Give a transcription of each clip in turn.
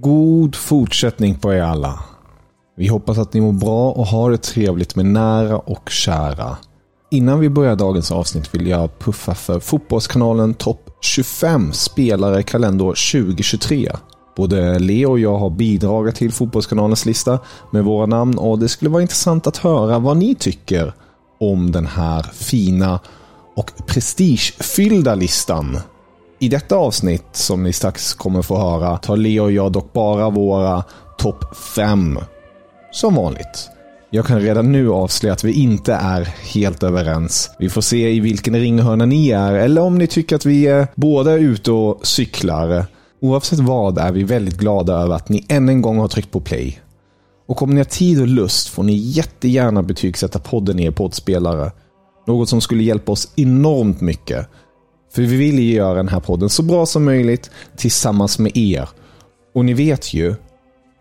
God fortsättning på er alla. Vi hoppas att ni mår bra och har det trevligt med nära och kära. Innan vi börjar dagens avsnitt vill jag puffa för Fotbollskanalen topp 25 spelare kalender 2023. Både Leo och jag har bidragit till Fotbollskanalens lista med våra namn och det skulle vara intressant att höra vad ni tycker om den här fina och prestigefyllda listan. I detta avsnitt, som ni strax kommer få höra, tar Leo och jag dock bara våra topp 5. Som vanligt. Jag kan redan nu avslöja att vi inte är helt överens. Vi får se i vilken ringhörna ni är, eller om ni tycker att vi är båda ute och cyklar. Oavsett vad är vi väldigt glada över att ni än en gång har tryckt på play. Och om ni har tid och lust får ni jättegärna betygsätta podden i er poddspelare. Något som skulle hjälpa oss enormt mycket. För vi vill ju göra den här podden så bra som möjligt tillsammans med er. Och ni vet ju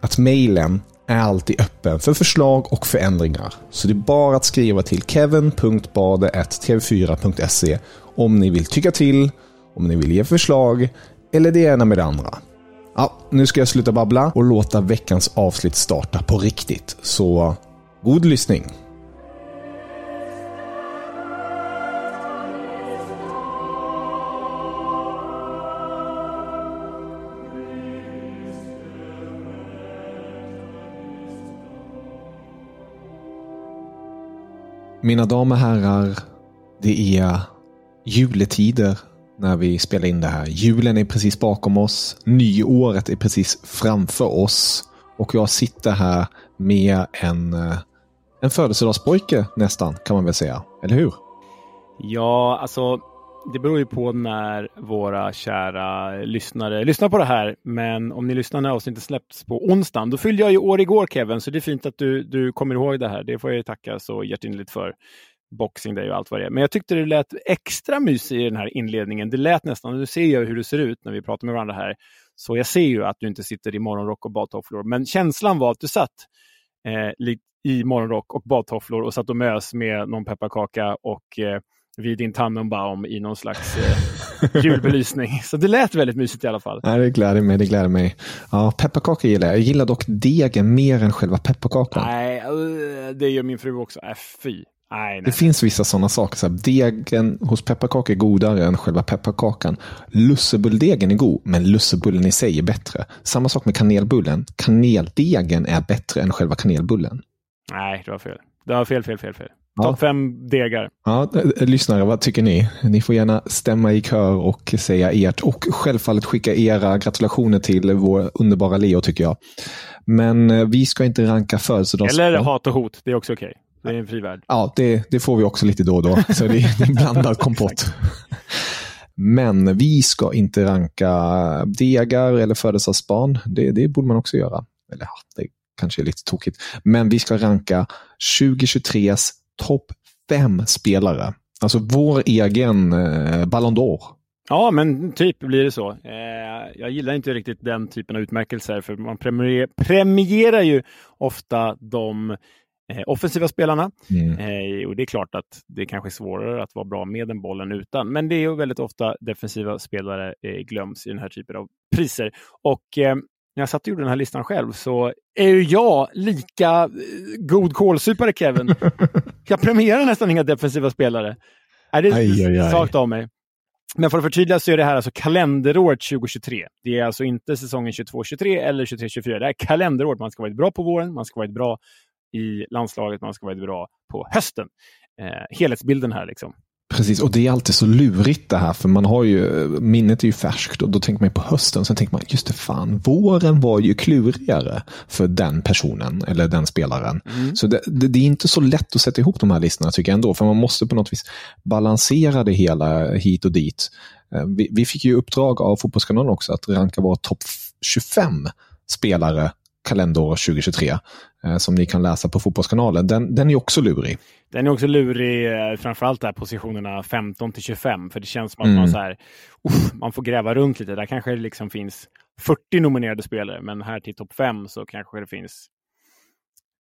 att mejlen är alltid öppen för förslag och förändringar. Så det är bara att skriva till kevin.bade.tv4.se om ni vill tycka till, om ni vill ge förslag eller det ena med det andra. Ja, nu ska jag sluta babbla och låta veckans avsnitt starta på riktigt. Så god lyssning! Mina damer och herrar, det är juletider när vi spelar in det här. Julen är precis bakom oss. Nyåret är precis framför oss. Och jag sitter här med en, eh, en födelsedagspojke nästan, kan man väl säga. Eller hur? Ja, alltså det beror ju på när våra kära lyssnare lyssnar på det här. Men om ni lyssnar när avsnittet släpps på onsdagen, då fyllde jag ju år igår Kevin, så det är fint att du, du kommer ihåg det här. Det får jag tacka så hjärtinnerligt för. Boxing Day och allt vad det är. Men jag tyckte det lät extra mysigt i den här inledningen. Det lät nästan, nu ser jag hur det ser ut när vi pratar med varandra här, så jag ser ju att du inte sitter i morgonrock och badtofflor. Men känslan var att du satt eh, i morgonrock och badtofflor och satt och mös med någon pepparkaka och eh, vid din Tannenbaum i någon slags eh, julbelysning. Så det lät väldigt mysigt i alla fall. Ja, det gläder mig. Det gläder mig. Ja, pepparkaka gillar jag. Jag gillar dock degen mer än själva pepparkakan. Nej, eh, det gör min fru också. Äh, fy. Nej, nej. Det finns vissa sådana saker. Så här, degen hos pepparkakor är godare än själva pepparkakan. Lussebulldegen är god, men lussebullen i sig är bättre. Samma sak med kanelbullen. Kaneldegen är bättre än själva kanelbullen. Nej, du har fel. Du har fel, fel, fel, fel. Ja. Topp fem degar. Ja, lyssnare, vad tycker ni? Ni får gärna stämma i kör och säga ert. Och självfallet skicka era gratulationer till vår underbara Leo, tycker jag. Men eh, vi ska inte ranka födelsedagsbarn. Eller hat och hot, det är också okej. Okay. Det är en fri värld. Ja, det, det, får vi också lite då och då. Så det, är en blandad kompott. Men vi ska inte ranka degar eller födelsedagsbarn. Det, det borde man också göra. Eller det kanske är lite tokigt. Men vi ska ranka 2023s topp fem spelare. Alltså vår egen eh, Ballon d'Or. Ja, men typ blir det så. Eh, jag gillar inte riktigt den typen av utmärkelser, för man premier premierar ju ofta de eh, offensiva spelarna. Mm. Eh, och det är klart att det kanske är svårare att vara bra med den bollen utan, men det är ju väldigt ofta defensiva spelare eh, glöms i den här typen av priser. Och eh, när jag satt och gjorde den här listan själv så är ju jag lika eh, god kålsupare Kevin. jag premierar nästan inga defensiva spelare. Nej, det är svagt av mig. Men för att förtydliga så är det här alltså kalenderåret 2023. Det är alltså inte säsongen 22-23 eller 23-24. Det är kalenderåret. Man ska vara bra på våren, man ska vara bra i landslaget, man ska vara bra på hösten. Eh, helhetsbilden här liksom. Precis, och det är alltid så lurigt det här, för man har ju, minnet är ju färskt och då tänker man på hösten, sen tänker man, just det fan, våren var ju klurigare för den personen eller den spelaren. Mm. Så det, det, det, är inte så lätt att sätta ihop de här listorna tycker jag ändå, för man måste på något vis balansera det hela hit och dit. Eh, vi, vi fick ju uppdrag av Fotbollskanalen också att ranka våra topp 25 spelare kalenderår 2023 eh, som ni kan läsa på Fotbollskanalen. Den, den är också lurig. Den är också lurig, eh, framförallt där positionerna 15 till 25, för det känns som att mm. man, så här, uff, man får gräva runt lite. Där kanske det liksom finns 40 nominerade spelare, men här till topp 5 så kanske det finns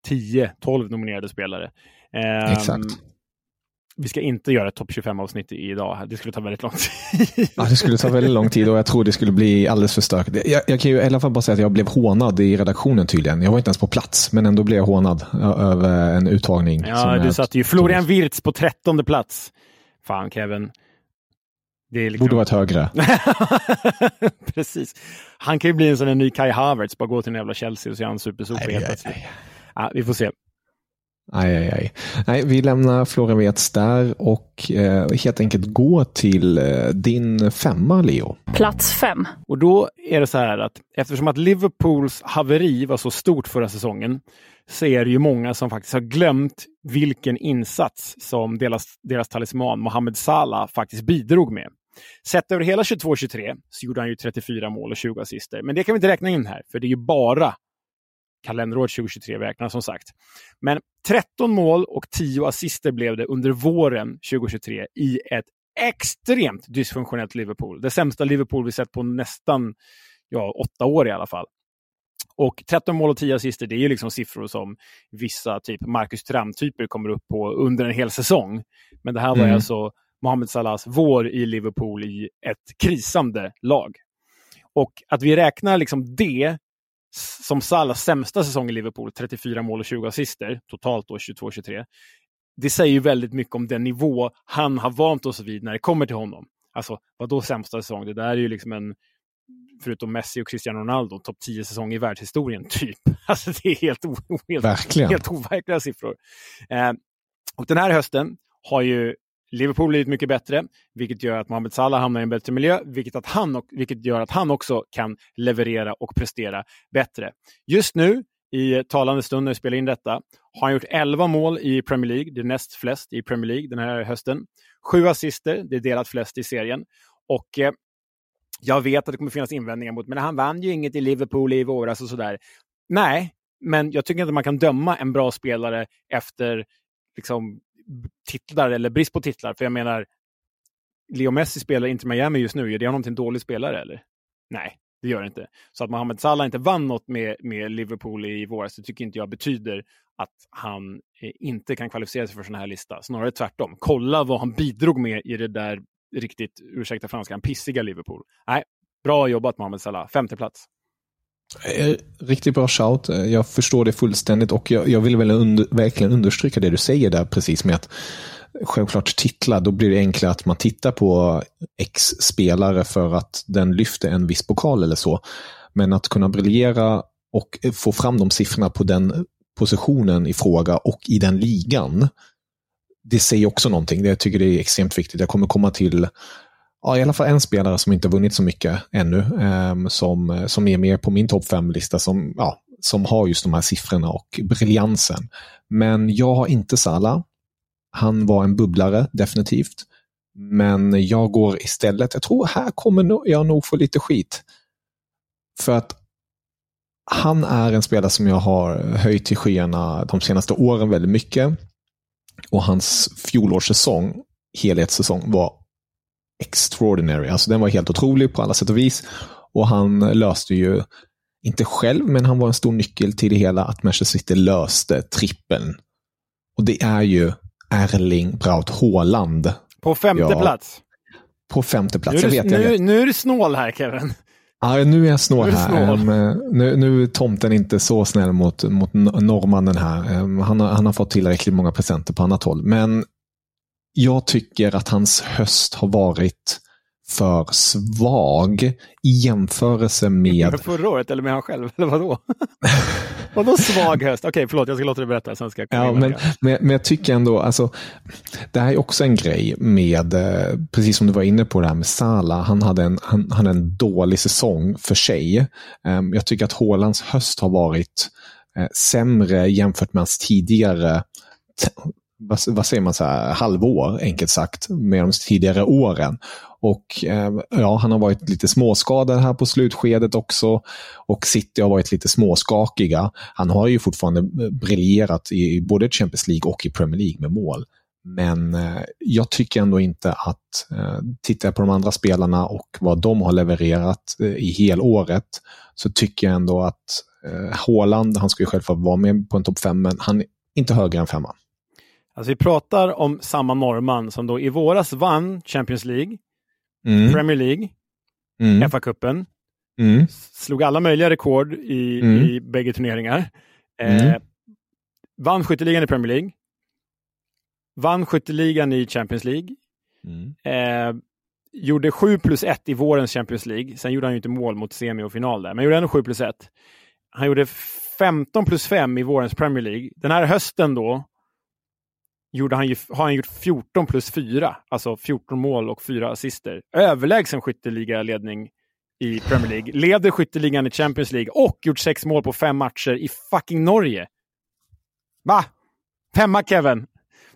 10-12 nominerade spelare. Eh, Exakt vi ska inte göra ett topp 25-avsnitt idag. Det skulle ta väldigt lång tid. ja, det skulle ta väldigt lång tid och jag tror det skulle bli alldeles för stökigt. Jag, jag, kan ju i alla fall bara säga att jag blev hånad i redaktionen tydligen. Jag var inte ens på plats, men ändå blev jag hånad över en uttagning. Ja, du satte ju Florian Wirtz på trettonde plats. Fan, Kevin. Det liksom... Borde varit högre. Precis. Han kan ju bli en sån en ny Kai Havertz, bara gå till en jävla Chelsea och så är han supersopig helt plötsligt. Ja, vi får se. Aj, aj, aj. Nej, vi lämnar Flora Vets där och eh, helt enkelt går till eh, din femma, Leo. Plats fem. Och då är det så här att eftersom att Liverpools haveri var så stort förra säsongen så är det ju många som faktiskt har glömt vilken insats som deras, deras talisman Mohamed Salah faktiskt bidrog med. Sett över hela 22-23 så gjorde han ju 34 mål och 20 assister. Men det kan vi inte räkna in här, för det är ju bara kalenderåret 2023 räknas som sagt. Men 13 mål och 10 assister blev det under våren 2023 i ett extremt dysfunktionellt Liverpool. Det sämsta Liverpool vi sett på nästan ja, åtta år i alla fall. Och 13 mål och 10 assister, det är ju liksom siffror som vissa typ Marcus Thuram-typer kommer upp på under en hel säsong. Men det här var mm. alltså Mohamed Salahs vår i Liverpool i ett krisande lag. Och att vi räknar liksom det som Salahs sämsta säsong i Liverpool, 34 mål och 20 assister, totalt då 22-23. Det säger ju väldigt mycket om den nivå han har vant oss vid när det kommer till honom. Alltså, vad då sämsta säsong? Det där är ju liksom en, förutom Messi och Cristiano Ronaldo, topp 10 säsong i världshistorien, typ. Alltså det är helt, helt, helt overkliga siffror. Eh, och den här hösten har ju Liverpool blivit mycket bättre, vilket gör att Mohamed Salah hamnar i en bättre miljö, vilket, att han, vilket gör att han också kan leverera och prestera bättre. Just nu, i talande stund när vi spelar in detta, har han gjort 11 mål i Premier League, det är näst flest i Premier League den här hösten. Sju assister, det är delat flest i serien. Och eh, jag vet att det kommer finnas invändningar mot, men han vann ju inget i Liverpool i våras och sådär. Nej, men jag tycker inte man kan döma en bra spelare efter liksom, titlar eller brist på titlar. För jag menar, Leo Messi spelar inte Miami just nu. Gör det honom till en dålig spelare eller? Nej, det gör det inte. Så att Mohamed Salah inte vann något med, med Liverpool i våras, det tycker inte jag betyder att han eh, inte kan kvalificera sig för sån här lista. Snarare tvärtom. Kolla vad han bidrog med i det där riktigt, ursäkta franskan, pissiga Liverpool. Nej, bra jobbat Mohamed Salah. Femte plats. Eh, riktigt bra shout. Eh, jag förstår det fullständigt och jag, jag vill väl under, verkligen understryka det du säger där precis med att självklart titlar, då blir det enklare att man tittar på X-spelare för att den lyfter en viss pokal eller så. Men att kunna briljera och eh, få fram de siffrorna på den positionen i fråga och i den ligan, det säger också någonting. Jag tycker det är extremt viktigt. Jag kommer komma till ja, i alla fall en spelare som inte vunnit så mycket ännu, eh, som, som är med på min topp fem-lista, som, ja, som har just de här siffrorna och briljansen. Men jag har inte Salah. Han var en bubblare, definitivt. Men jag går istället, jag tror här kommer jag nog få lite skit. För att han är en spelare som jag har höjt till skyarna de senaste åren väldigt mycket. Och hans fjolårssäsong helhetssäsong var extraordinary. Alltså den var helt otrolig på alla sätt och vis. Och han löste ju, inte själv, men han var en stor nyckel till det hela, att Manchester City löste trippeln. Och det är ju Erling Braut Haaland. På femte ja, plats? På femte plats, nu jag vet. Nu, jag vet. nu är du snål här Kevin. Ja, nu är jag snål här. Um, nu, nu är tomten inte så snäll mot, mot norrmannen här. Um, han, har, han har fått tillräckligt många presenter på annat håll. Men jag tycker att hans höst har varit för svag i jämförelse med... Förra året eller med han själv, eller vadå? vadå svag höst? Okej, okay, förlåt, jag ska låta dig berätta, sen ska jag ja, men, men, men, jag tycker ändå, alltså, det här är också en grej med, eh, precis som du var inne på det här med Sala, han hade en, han, hade en dålig säsong för sig. Um, jag tycker att Hålands höst har varit uh, sämre jämfört med hans tidigare vad, vad säger man, så här, halvår enkelt sagt, med de tidigare åren. Och eh, ja, han har varit lite småskadad här på slutskedet också. Och City har varit lite småskakiga. Han har ju fortfarande eh, briljerat i både Champions League och i Premier League med mål. Men eh, jag tycker ändå inte att, eh, tittar jag på de andra spelarna och vad de har levererat eh, i helåret, så tycker jag ändå att eh, Haaland, han ska ju självklart vara med på en topp fem, men han är inte högre än femma. Alltså vi pratar om samma norrman som då i våras vann Champions League, mm. Premier League, mm. FA-cupen, mm. slog alla möjliga rekord i, mm. i bägge turneringar. Eh, mm. vann skytteligan i Premier League. Vann skytteligan i Champions League. Mm. Eh, gjorde 7 plus 1 i vårens Champions League. Sen gjorde han ju inte mål mot semi och final där, men gjorde ändå 7 plus 1. Han gjorde 15 plus 5 i vårens Premier League. Den här hösten då gjorde han ju, har han gjort 14 plus 4, alltså 14 mål och 4 assister. Överlägsen skytteligaledning i Premier League. Leder skytteligan i Champions League och gjort sex mål på fem matcher i fucking Norge. Va? Femma Kevin!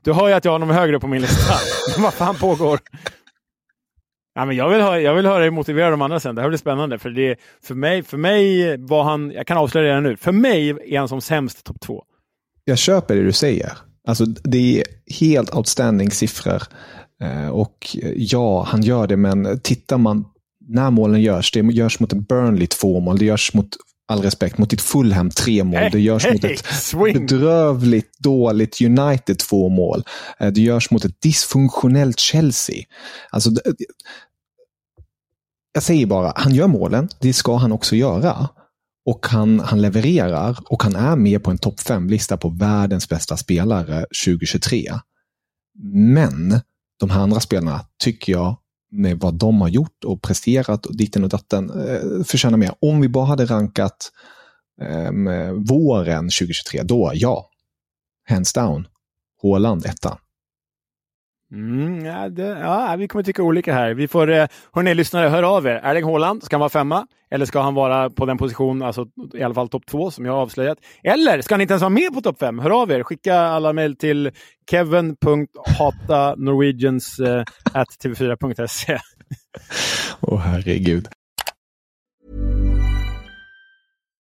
Du hör ju att jag har honom högre på min lista. Vad fan pågår? Ja, men jag, vill höra, jag vill höra dig motivera de andra sen. Det här blir spännande. För, det, för, mig, för mig var han, jag kan avslöja det redan nu, för mig är han som sämst topp två. Jag köper det du säger. Alltså det är helt outstanding siffror. Eh, och ja, han gör det, men tittar man när målen görs, det görs mot ett Burnley två mål, det görs mot all respekt, mot ett Fulham tre mål. det görs hey, mot ett swing. bedrövligt dåligt United två mål. Eh, det görs mot ett dysfunktionellt Chelsea. Alltså, jag säger bara, han gör målen. Det ska han också göra. Och han, han levererar och han är med på en topp 5-lista på världens bästa spelare 2023. Men de här andra spelarna tycker jag med vad de har gjort och presterat och ditten och datten eh, förtjänar mer. Om vi bara hade rankat eh, våren 2023, då ja. Hands down. Håland etta. Mm, ja, det, ja, vi kommer tycka olika här. Vi får, eh, hörni lyssnare, hör av er. Erling Haaland, ska han vara femma? Eller ska han vara på den position, alltså i alla fall topp två, som jag har avslöjat? Eller ska han inte ens vara med på topp fem? Hör av er. Skicka alla mejl till kevin.hatanorwegians.tv4.se. Eh, Åh oh, herregud.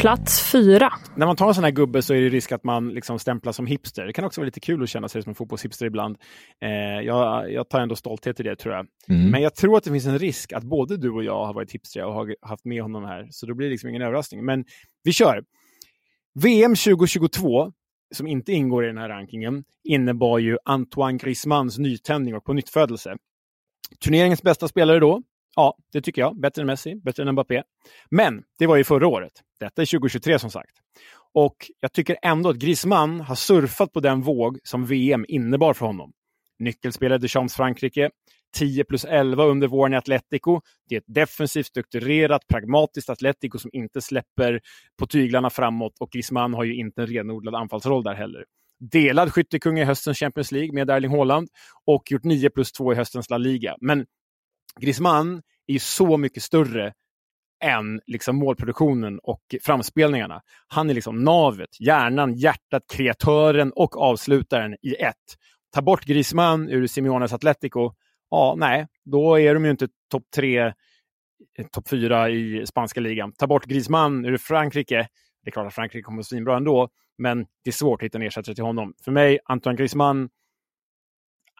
Plats fyra. När man tar en sån här gubbe så är det risk att man liksom stämplas som hipster. Det kan också vara lite kul att känna sig som en fotbollshipster ibland. Eh, jag, jag tar ändå stolthet i det tror jag. Mm. Men jag tror att det finns en risk att både du och jag har varit hipster och har haft med honom här. Så då blir det liksom ingen överraskning. Men vi kör. VM 2022 som inte ingår i den här rankingen, innebar ju Antoine Griezmanns nytändning och på nyttfödelse. Turneringens bästa spelare då? Ja, det tycker jag. Bättre än Messi, bättre än Mbappé. Men det var ju förra året. Detta är 2023 som sagt. Och jag tycker ändå att Griezmann har surfat på den våg som VM innebar för honom. Nyckelspelare Deschamps Frankrike, 10 plus 11 under våren i Atletico. Det är ett defensivt, strukturerat, pragmatiskt Atletico som inte släpper på tyglarna framåt och Griezmann har ju inte en renodlad anfallsroll där heller. Delad skyttekung i höstens Champions League med Erling Haaland och gjort 9 plus 2 i höstens La Liga. Men Griezmann är ju så mycket större än liksom målproduktionen och framspelningarna. Han är liksom navet, hjärnan, hjärtat, kreatören och avslutaren i ett. Ta bort Griezmann ur Simeones Atletico, ja, nej, då är de ju inte topp tre, eh, topp fyra i spanska ligan. Ta bort Griezmann ur Frankrike, det är klart att Frankrike kommer att svinbra ändå, men det är svårt att hitta en ersättare till honom. För mig, Antoine Griezmann,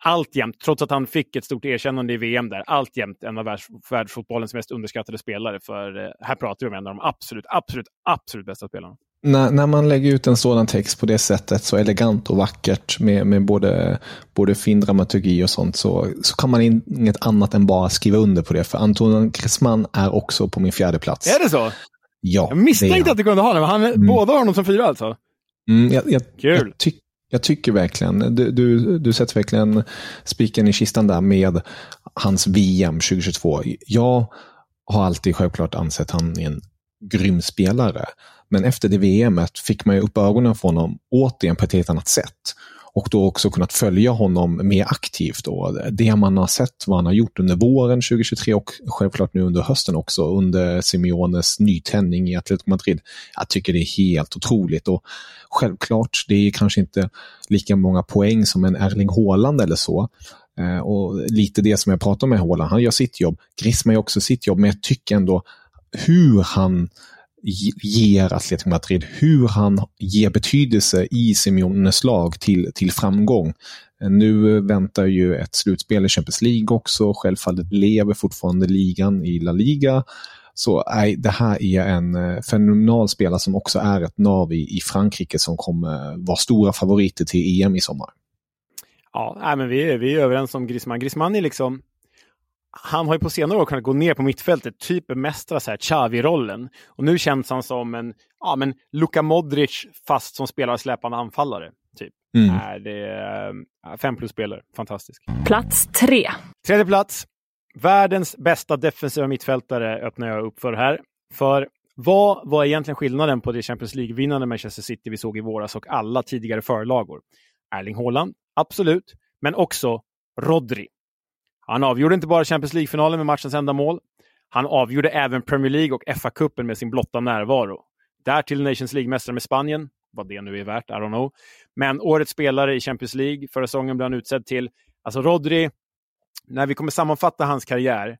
alltjämt, trots att han fick ett stort erkännande i VM där, alltjämt en av världs, världsfotbollens mest underskattade spelare. För eh, här pratar vi om en av de absolut, absolut, absolut bästa spelarna. När, när man lägger ut en sådan text på det sättet, så elegant och vackert med, med både, både fin dramaturgi och sånt, så, så kan man in, inget annat än bara skriva under på det. För Antoine Griezmann är också på min fjärde plats. Är det så? Ja. Jag misstänkte att du kunde ha den, men han, mm. båda har honom som fyra alltså? Mm, jag, jag, Kul. Jag, ty, jag tycker verkligen, du, du, du sätter verkligen spiken i kistan där med hans VM 2022. Jag har alltid självklart ansett han är en grym spelare. Men efter det VMet fick man ju upp ögonen för honom återigen på ett helt annat sätt. Och då också kunnat följa honom mer aktivt. Då. Det man har sett vad han har gjort under våren 2023 och självklart nu under hösten också under Simeones nytändning i Atletico Madrid. Jag tycker det är helt otroligt. Och självklart, det är kanske inte lika många poäng som en Erling Haaland eller så. Eh, och lite det som jag pratar med Haaland, han gör sitt jobb. Griezmann gör också sitt jobb, men jag tycker ändå hur han ger Atletico Madrid, hur han ger betydelse i Simeones lag till, till framgång. Nu väntar ju ett slutspel i Champions League också. Självfallet lever fortfarande ligan i La Liga. Så nej, det här är en eh, fenomenal spelare som också är ett nav i, i Frankrike som kommer vara stora favoriter till EM i sommar. Ja, nej, men vi är, vi är överens om Griezmann. Griezmann är liksom han har ju på senare år kunnat gå ner på mittfältet, typ bemästra så här Xavi-rollen. Och nu känns han som en, ja men Luka Modric fast som spelar släpande anfallare. Typ. Mm. Är det fem plus-spelare. Fantastisk. Plats tre. Tredje plats. Världens bästa defensiva mittfältare öppnar jag upp för här. För vad var egentligen skillnaden på det Champions League-vinnande Manchester City vi såg i våras och alla tidigare förlagor? Erling Haaland, absolut, men också Rodri. Han avgjorde inte bara Champions League-finalen med matchens enda mål. Han avgjorde även Premier League och FA-cupen med sin blotta närvaro. Därtill Nations League-mästare med Spanien, vad det nu är värt, I don't know. Men årets spelare i Champions League, förra säsongen blev han utsedd till. Alltså Rodri, när vi kommer sammanfatta hans karriär,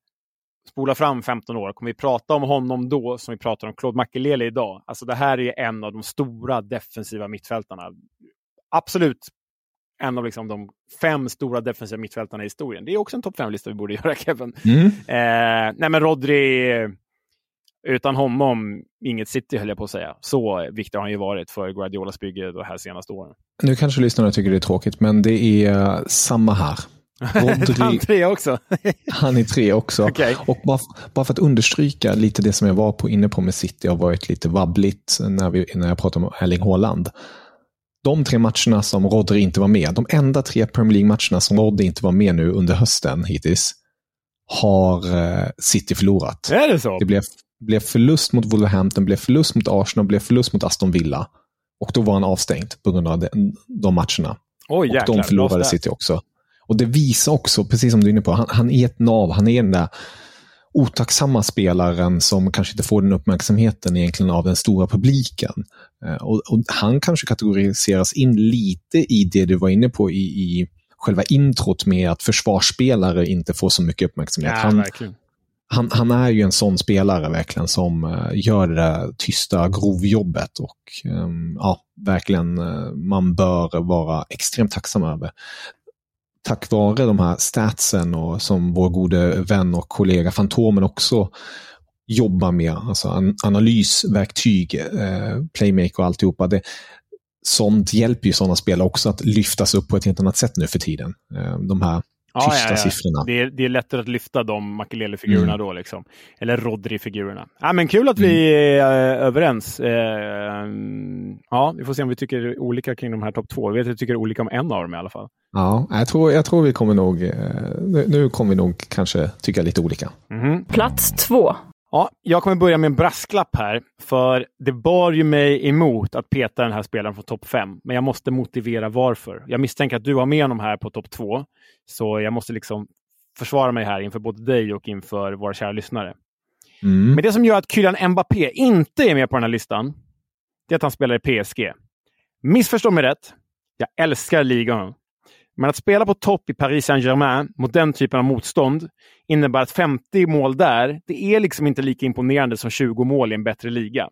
spola fram 15 år, kommer vi prata om honom då som vi pratar om Claude Makelele idag. Alltså det här är en av de stora defensiva mittfältarna. Absolut en av liksom de fem stora defensiva mittfältarna i historien. Det är också en topp fem-lista vi borde göra, Kevin. Mm. Eh, nej, men Rodri, utan honom, inget City höll jag på att säga. Så viktig har han ju varit för Guardiolas bygge de här senaste åren. Nu kanske lyssnarna tycker det är tråkigt, men det är samma här. Rodri, han tre också? han är tre också. Okay. Och bara, bara för att understryka lite det som jag var på, inne på med City har varit lite vabbligt när, vi, när jag pratar om Erling Haaland de tre matcherna som Rodri inte var med, de enda tre Premier League-matcherna som Rodri inte var med nu under hösten hittills, har eh, City förlorat. Är det så? Det blev, blev förlust mot Wolverhampton, blev förlust mot Arsenal, blev förlust mot Aston Villa. Och då var han avstängd på grund av de, de matcherna. Och jäklar, de förlorade City också. Och det visar också, precis som du är inne på, han, han är ett nav. Han är den där otacksamma spelaren som kanske inte får den uppmärksamheten egentligen av den stora publiken. Eh, och, och, Han kanske kategoriseras in lite i det du var inne på i, i själva introt med att försvarsspelare inte får så mycket uppmärksamhet. Ja, han, han, han, är ju en sån spelare verkligen som uh, gör det där tysta grovjobbet och um, ja, verkligen uh, man bör vara extremt tacksam över. Tack vare de här statsen och som vår gode vän och kollega Fantomen också jobbar med, alltså an analysverktyg, eh, playmaker och alltihopa. Det, sånt hjälper ju sådana spelare också att lyftas upp på ett helt annat sätt nu för tiden. Eh, de här tysta ja, ja, ja. siffrorna. Det är, det är lättare att lyfta de Makelele-figurerna mm. då. Liksom. Eller Rodri-figurerna. Ja, men kul att vi mm. är överens. Eh, ja, vi får se om vi tycker olika kring de här topp två. Jag vet att vi tycker olika om en av dem i alla fall. Ja, jag tror, jag tror vi kommer nog... Eh, nu kommer vi nog kanske tycka lite olika. Mm. Plats två. Ja, jag kommer börja med en brasklapp här, för det bar ju mig emot att peta den här spelaren från topp 5, men jag måste motivera varför. Jag misstänker att du har med honom här på topp 2, så jag måste liksom försvara mig här inför både dig och inför våra kära lyssnare. Mm. Men det som gör att Kylian Mbappé inte är med på den här listan, det är att han spelar i PSG. Missförstå mig rätt. Jag älskar ligan. Men att spela på topp i Paris Saint-Germain mot den typen av motstånd innebär att 50 mål där, det är liksom inte lika imponerande som 20 mål i en bättre liga.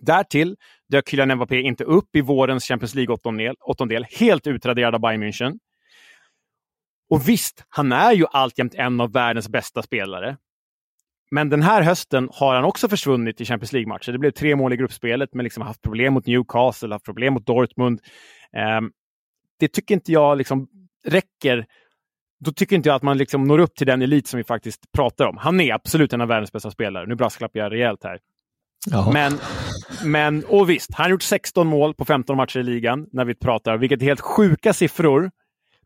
Därtill dök Kylian Mbappé inte upp i vårens Champions League-åttondel, helt utraderad av Bayern München. Och visst, han är ju alltjämt en av världens bästa spelare. Men den här hösten har han också försvunnit i Champions League-matcher. Det blev tre mål i gruppspelet, men liksom haft problem mot Newcastle, haft problem mot Dortmund. Um, det tycker inte jag liksom räcker. Då tycker inte jag att man liksom når upp till den elit som vi faktiskt pratar om. Han är absolut en av världens bästa spelare. Nu brasklappar jag rejält här. Men, men, och visst, han har gjort 16 mål på 15 matcher i ligan när vi pratar, vilket är helt sjuka siffror.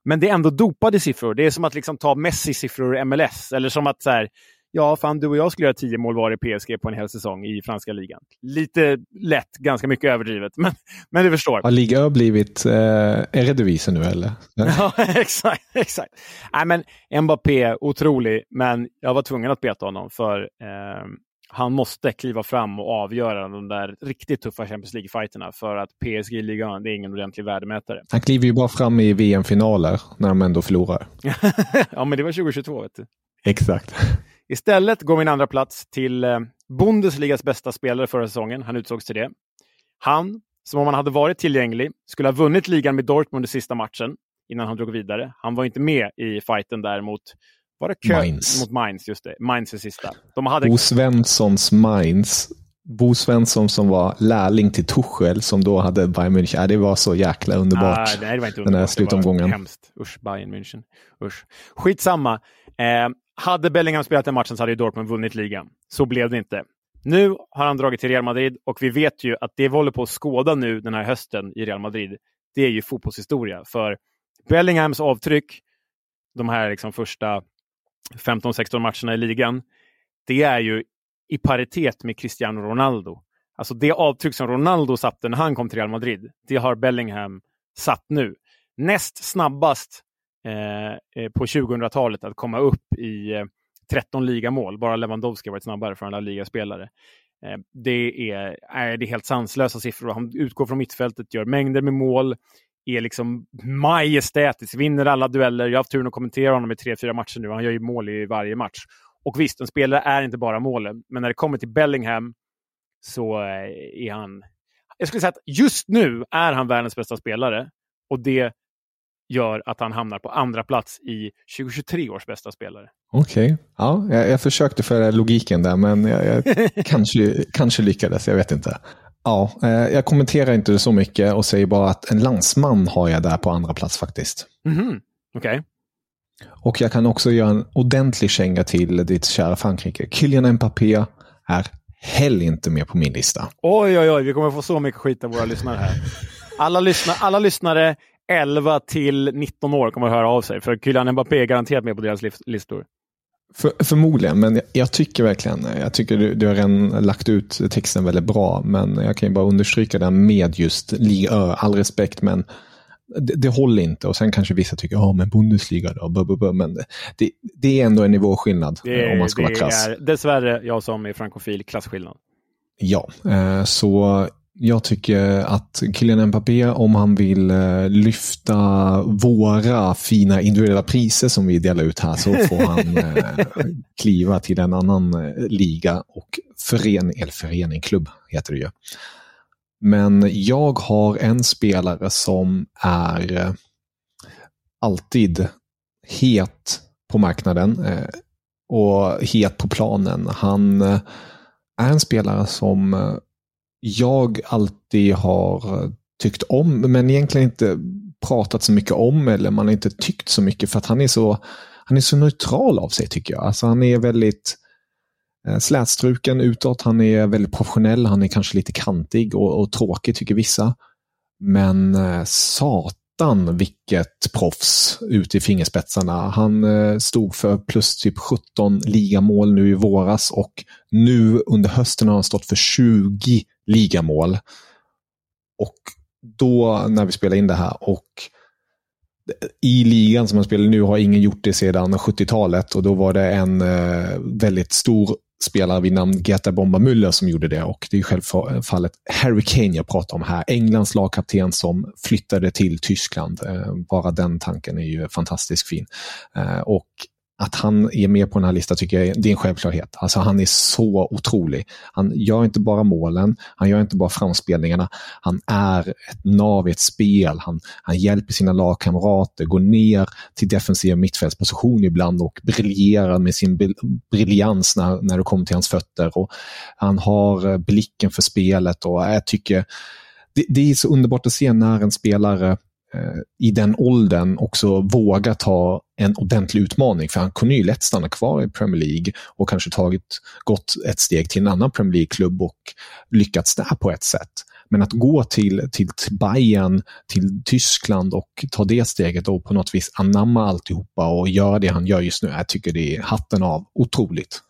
Men det är ändå dopade siffror. Det är som att liksom ta Messi-siffror i MLS. Eller som att så här, ja, fan du och jag skulle göra tio mål var i PSG på en hel säsong i franska ligan. Lite lätt, ganska mycket överdrivet, men, men du förstår. Har Liga blivit eh, Eredivisie nu eller? ja, exakt. exakt. Nej, men Mbappé, otrolig, men jag var tvungen att beta honom för eh, han måste kliva fram och avgöra de där riktigt tuffa Champions League-fighterna för att PSG i ligan, det är ingen ordentlig värdemätare. Han kliver ju bara fram i VM-finaler när de ändå förlorar. ja, men det var 2022, vet du. Exakt. Istället går min andra plats till eh, Bundesligas bästa spelare förra säsongen. Han utsågs till det. Han, som om han hade varit tillgänglig, skulle ha vunnit ligan med Dortmund i sista matchen innan han drog vidare. Han var inte med i fighten där mot var det Kö Mainz. mot Mainz, just det. Mainz är sista. De hade... Bo Svenssons Mainz. Bo Svensson som var lärling till Tuchel som då hade Bayern München. Ja, det var så jäkla underbart. Ah, nej, det var inte underbart. Den här slutomgången. Det var hemskt. Usch, Bayern München. Usch. Skitsamma. Eh, hade Bellingham spelat den matchen så hade Dortmund vunnit ligan. Så blev det inte. Nu har han dragit till Real Madrid och vi vet ju att det vi håller på att skåda nu den här hösten i Real Madrid, det är ju fotbollshistoria. För Bellinghams avtryck, de här liksom första 15-16 matcherna i ligan, det är ju i paritet med Cristiano Ronaldo. Alltså det avtryck som Ronaldo satte när han kom till Real Madrid, det har Bellingham satt nu. Näst snabbast Eh, eh på 2000-talet att komma upp i eh, 13 ligamål. Bara Lewandowski har varit snabbare för alla ligaspelare. Eh, det, är, är, det är helt sanslösa siffror. Han utgår från mittfältet, gör mängder med mål, är liksom majestätisk, vinner alla dueller. Jag har haft turen att kommentera honom i tre, fyra matcher nu. Han gör ju mål i varje match. Och visst, en spelare är inte bara målen, men när det kommer till Bellingham så är han... Jag skulle säga att just nu är han världens bästa spelare och det gör att han hamnar på andra plats i 2023 års bästa spelare. Okej, okay. ja, jag, jag, försökte föra logiken där men jag, jag kanske, kanske lyckades, jag vet inte. Ja, eh, jag kommenterar inte så mycket och säger bara att en landsman har jag där på andra plats faktiskt. Mm -hmm. Okej. Okay. Och jag kan också göra en ordentlig känga till ditt kära Frankrike. Kylian Mbappé är heller inte med på min lista. Oj, oj, oj, vi kommer få så mycket skit av våra lyssnare här. Alla, lyssna alla lyssnare 11 till 19 år kommer att höra av sig, för Kylian Mbappé är garanterat med på deras listor. För, förmodligen, men jag, jag, tycker verkligen, jag tycker du, du har redan lagt ut texten väldigt bra, men jag kan ju bara understryka den med just Liga All respekt, men det, det håller inte. Och sen kanske vissa tycker, ja men Bundesliga då, bu, bu, bu. men det, det är ändå en nivåskillnad det, om man ska vara krass. Det är dessvärre jag som är frankofil klasskillnad. Ja, eh, så jag tycker att Kylian Mbappé, om han vill eh, lyfta våra fina individuella priser som vi delar ut här, så får han eh, kliva till en annan liga och förening, eller förening, klubb heter det ju. Men jag har en spelare som är alltid het på marknaden och het på planen. Han är en spelare som eh, jag alltid har eh, tyckt om, men egentligen inte pratat så mycket om eller man har inte tyckt så mycket för att han är så, han är så neutral av sig tycker jag. Alltså han är väldigt eh, slätstruken utåt, han är väldigt professionell, han är kanske lite kantig och, och tråkig tycker vissa. Men eh, satan vilket proffs ut i fingerspetsarna. Han eh, stod för plus typ 17 ligamål nu i våras och nu under hösten har han stått för 20 ligamål. Och då när vi spelar in det här och i ligan som han spelar nu har ingen gjort det sedan 70-talet och då var det en eh, väldigt stor spelare vid namn Geta Bomba Müller som gjorde det och det är självfallet Harry Kane jag pratar om här. Englands lagkapten som flyttade till Tyskland. Eh, bara den tanken är ju fantastiskt fin. Eh, och att han är med på den här listan tycker jag det är en självklarhet. Alltså han är så otrolig. Han gör inte bara målen, han gör inte bara framspelningarna. Han är ett nav i ett spel. Han, han hjälper sina lagkamrater, går ner till defensiv mittfältsposition ibland och briljerar med sin briljans när, när det kommer till hans fötter. Och han har eh, blicken för spelet och jag tycker det, det är så underbart att se när en spelare Eh, i den åldern också våga ta en ordentlig utmaning. För han kunde ju lätt stanna kvar i Premier League och kanske tagit, gått ett steg till en annan Premier League-klubb och lyckats där på ett sätt. Men att gå till, till, till Bayern, till Tyskland och ta det steget och på något vis anamma alltihopa och göra det han gör just nu, jag tycker det är hatten av. Otroligt.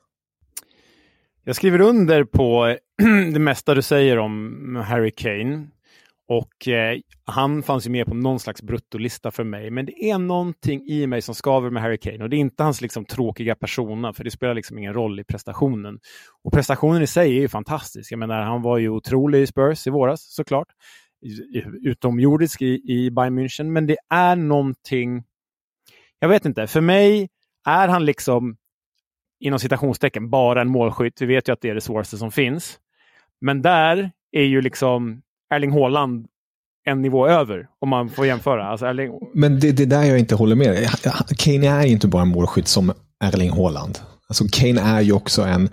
Jag skriver under på det mesta du säger om Harry Kane. Och eh, han fanns ju med på någon slags bruttolista för mig. Men det är någonting i mig som skaver med Harry Kane och det är inte hans liksom, tråkiga persona, för det spelar liksom ingen roll i prestationen. Och prestationen i sig är ju fantastisk. Jag menar, han var ju otrolig i Spurs i våras såklart. Utomjordisk i, i Bayern München, men det är någonting... Jag vet inte, för mig är han liksom inom citationstecken bara en målskytt. Vi vet ju att det är det svåraste som finns. Men där är ju liksom Erling Haaland en nivå över, om man får jämföra. Alltså Erling... Men det, det där jag inte håller med Kane är ju inte bara en målskytt som Erling Haaland. Alltså Kane är ju också en...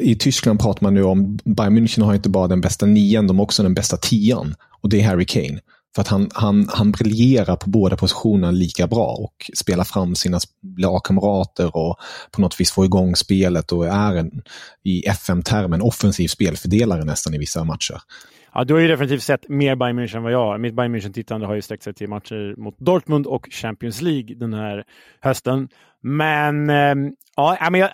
I Tyskland pratar man nu om, Bayern München har inte bara den bästa nian, de har också den bästa tian. Och det är Harry Kane. För att han, han, han briljerar på båda positionerna lika bra och spelar fram sina lagkamrater och på något vis får igång spelet och är en, i FM-termen offensiv spelfördelare nästan i vissa matcher. Ja, du har ju definitivt sett mer Bayern München än vad jag har. Mitt Bayern München-tittande har ju sträckt sig till matcher mot Dortmund och Champions League den här hösten. Men eh, ja, men jag,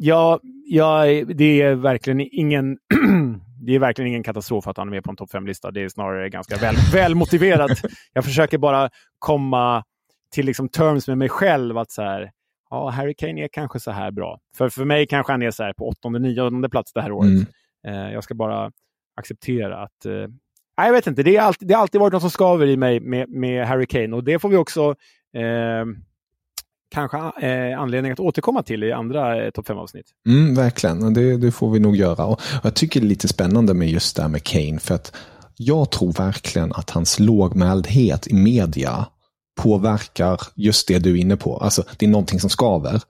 jag, jag, det är verkligen ingen det är verkligen ingen katastrof att han är med på en topp 5-lista. Det är snarare ganska väl, väl motiverat. Jag försöker bara komma till liksom terms med mig själv att så här, ja, Harry Kane är kanske så här bra. För, för mig kanske han är så här på åttonde, nionde plats det här året. Mm. Eh, jag ska bara acceptera att... Eh, jag vet inte, det, är alltid, det har alltid varit något som skaver i mig med, med Harry Kane och det får vi också eh, kanske eh, anledning att återkomma till i andra eh, topp 5-avsnitt. Mm, verkligen, det, det, får vi nog göra. Och jag tycker det är lite spännande med just det här med Kane, för att jag tror verkligen att hans lågmäldhet i media påverkar just det du är inne på. Alltså, det är någonting som skaver.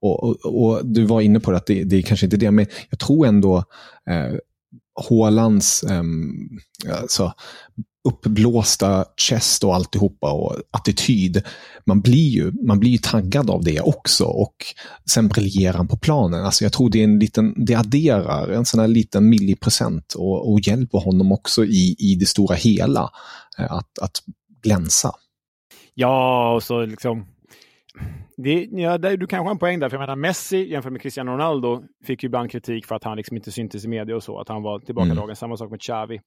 Och, och, och du var inne på det, att det, det är kanske inte det, men jag tror ändå eh, Hålands um, alltså, uppblåsta chest och alltihopa och attityd. Man blir ju man blir taggad av det också och sen briljerar han på planen. Alltså jag tror det är en liten, det adderar en sån här liten milliprocent och, och hjälper honom också i, i det stora hela eh, att, att glänsa. Ja, och så liksom det, ja, det, du kanske har en poäng där, för jag menar Messi jämfört med Cristiano Ronaldo fick ju ibland kritik för att han liksom inte syntes i media och så, att han var tillbakadragen. Mm. Samma sak med Xavi.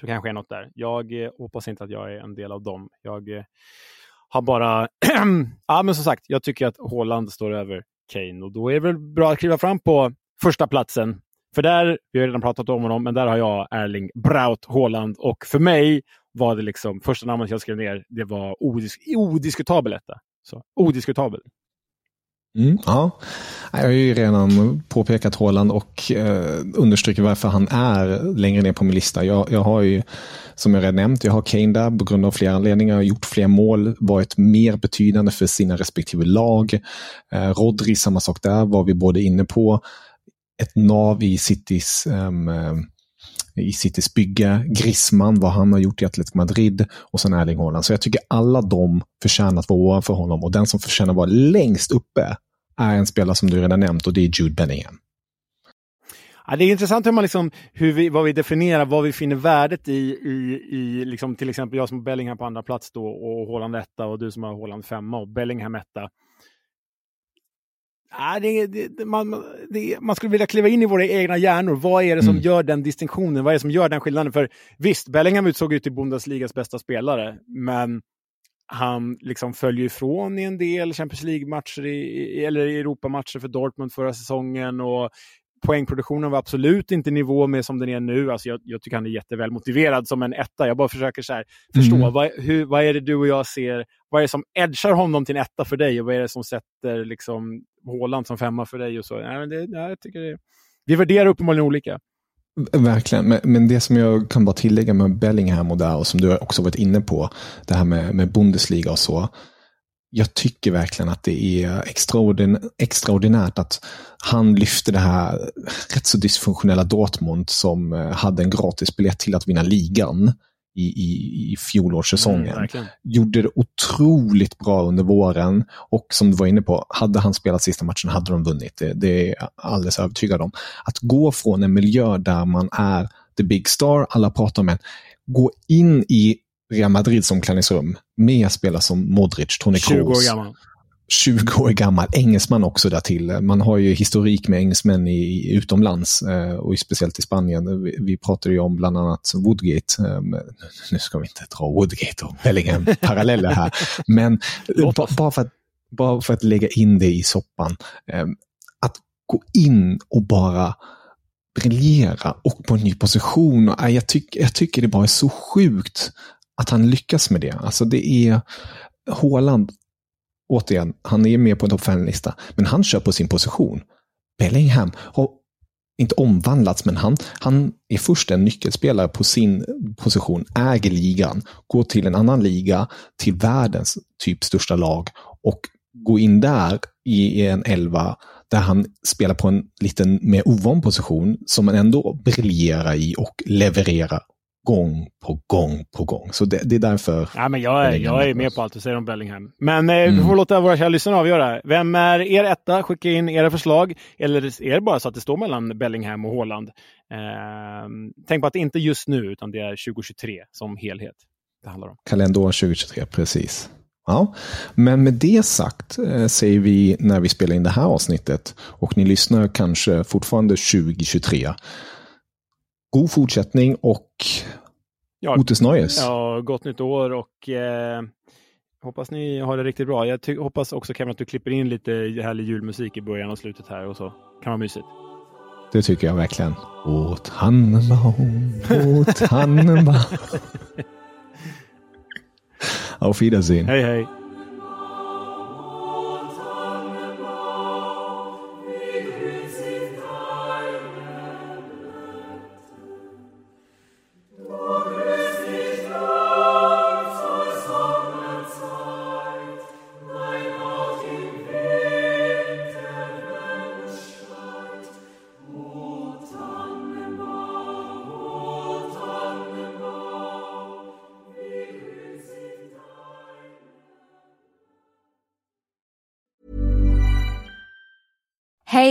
Så kanske är något där. Jag eh, hoppas inte att jag är en del av dem. Jag eh, har bara... ja, men som sagt, jag tycker att Haaland står över Kane och då är det väl bra att kliva fram på första platsen. För där, vi har redan pratat om honom, men där har jag Erling Braut Haaland och för mig var det liksom första namnet jag skrev ner, det var odisk odiskutabel etta. Så, odiskutabel. Mm, ja, jag har ju redan påpekat Håland och eh, understryker varför han är längre ner på min lista. Jag, jag har ju, som jag redan nämnt, jag har Kane där på grund av flera anledningar. Jag har gjort fler mål, varit mer betydande för sina respektive lag. Eh, Rodri, samma sak där, var vi både inne på. Ett nav i Citys um, i Citys bygge, Griezmann, vad han har gjort i Atletico Madrid och sen Erling Haaland. Så jag tycker alla de förtjänar att vara ovanför honom och den som förtjänar att vara längst uppe är en spelare som du redan nämnt och det är Jude Bellingham. Ja, det är intressant hur man liksom, hur vi, vad vi definierar, vad vi finner värdet i, i, i liksom, till exempel jag som har Bellingham på andra plats då och Haaland etta och du som har Haaland femma och Bellingham etta. Ja, det, det, man, det, man skulle vilja kliva in i våra egna hjärnor. Vad är det som mm. gör den distinktionen? Vad är det som gör den skillnaden? För visst, Bellingham utsåg ut till Bundesligas bästa spelare, men han liksom följer ifrån i en del Champions League-matcher eller Europamatcher för Dortmund förra säsongen. Och poängproduktionen var absolut inte i nivå med som den är nu. Alltså jag, jag tycker han är jätteväl motiverad som en etta. Jag bara försöker så här, förstå mm. vad, hur, vad är det du och jag ser, vad är det som edgar honom till en etta för dig och vad är det som sätter liksom Håland som femma för dig? och så. Nej, men det, nej, jag tycker det, vi värderar uppenbarligen olika. Verkligen, men, men det som jag kan bara tillägga med Bellingham och där och som du också varit inne på, det här med, med Bundesliga och så. Jag tycker verkligen att det är extraordin extraordinärt att han lyfte det här rätt så dysfunktionella Dortmund som eh, hade en gratis biljett till att vinna ligan i, i, i fjolårssäsongen. Mm, Gjorde det otroligt bra under våren och som du var inne på, hade han spelat sista matchen hade de vunnit. Det, det är jag alldeles övertygad om. Att gå från en miljö där man är the big star, alla pratar om en, gå in i Real Madrids omklädningsrum med spelare som Modric, Toni Kroos. 20 år gammal. 20 år gammal, engelsman också där till. Man har ju historik med engelsmän i, utomlands eh, och speciellt i Spanien. Vi, vi pratade ju om bland annat Woodgate. Eh, nu ska vi inte dra Woodgate och Bellingham paralleller här, men bara för, att, bara för att lägga in det i soppan. Eh, att gå in och bara briljera och på en ny position. Jag, tyck, jag tycker det bara är så sjukt att han lyckas med det. Alltså det är Håland återigen, han är med på en topp 5-lista, men han kör på sin position. Bellingham har inte omvandlats, men han, han är först en nyckelspelare på sin position, äger ligan, går till en annan liga, till världens typ största lag och går in där i en elva där han spelar på en liten mer ovan position som han ändå briljerar i och levererar gång på gång på gång. Så det, det är därför. Ja, men jag, är, jag är med på allt du säger om Bellingham. Men eh, mm. vi får låta våra kära lyssnare avgöra. Vem är er etta? Skicka in era förslag. Eller är det bara så att det står mellan Bellingham och Haaland? Eh, tänk på att det inte just nu, utan det är 2023 som helhet det handlar om. Kalenderår 2023, precis. Ja, men med det sagt eh, säger vi när vi spelar in det här avsnittet och ni lyssnar kanske fortfarande 2023 god fortsättning och ja, Otis Neues. Ja, gott nytt år och eh, hoppas ni har det riktigt bra. Jag hoppas också Kevin att du klipper in lite härlig julmusik i början och slutet här och så. Kan vara mysigt. Det tycker jag verkligen. Åh Tannenbaum, åh Tannenbaum. Auf Wiedersehen. Hej hej.